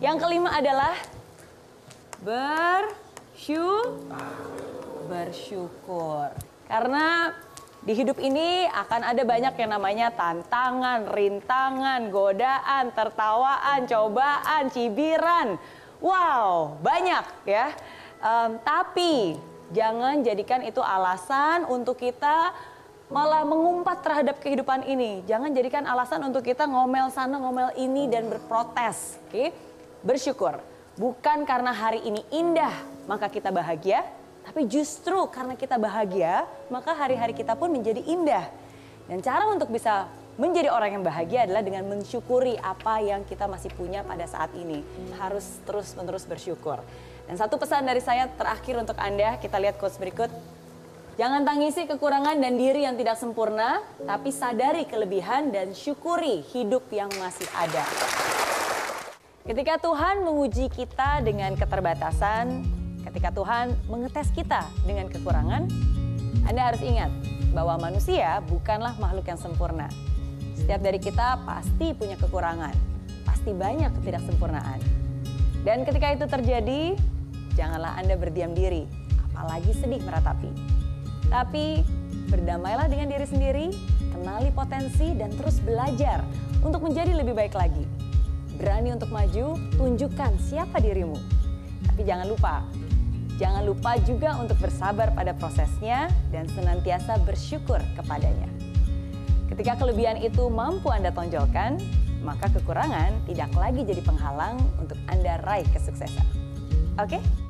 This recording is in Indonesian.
Yang kelima adalah bersyu bersyukur. Karena di hidup ini akan ada banyak yang namanya tantangan, rintangan, godaan, tertawaan, cobaan, cibiran. Wow, banyak ya. Um, tapi jangan jadikan itu alasan untuk kita malah mengumpat terhadap kehidupan ini. Jangan jadikan alasan untuk kita ngomel sana, ngomel ini dan berprotes. Oke, okay? Bersyukur. Bukan karena hari ini indah maka kita bahagia, tapi justru karena kita bahagia, maka hari-hari kita pun menjadi indah. Dan cara untuk bisa menjadi orang yang bahagia adalah dengan mensyukuri apa yang kita masih punya pada saat ini. Harus terus-menerus bersyukur. Dan satu pesan dari saya terakhir untuk Anda, kita lihat quotes berikut. Jangan tangisi kekurangan dan diri yang tidak sempurna, tapi sadari kelebihan dan syukuri hidup yang masih ada. Ketika Tuhan menguji kita dengan keterbatasan, Ketika Tuhan mengetes kita dengan kekurangan, Anda harus ingat bahwa manusia bukanlah makhluk yang sempurna. Setiap dari kita pasti punya kekurangan, pasti banyak ketidaksempurnaan. Dan ketika itu terjadi, janganlah Anda berdiam diri, apalagi sedih meratapi. Tapi berdamailah dengan diri sendiri, kenali potensi dan terus belajar untuk menjadi lebih baik lagi. Berani untuk maju, tunjukkan siapa dirimu. Tapi jangan lupa, Jangan lupa juga untuk bersabar pada prosesnya dan senantiasa bersyukur kepadanya. Ketika kelebihan itu mampu Anda tonjolkan, maka kekurangan tidak lagi jadi penghalang untuk Anda raih kesuksesan. Oke? Okay?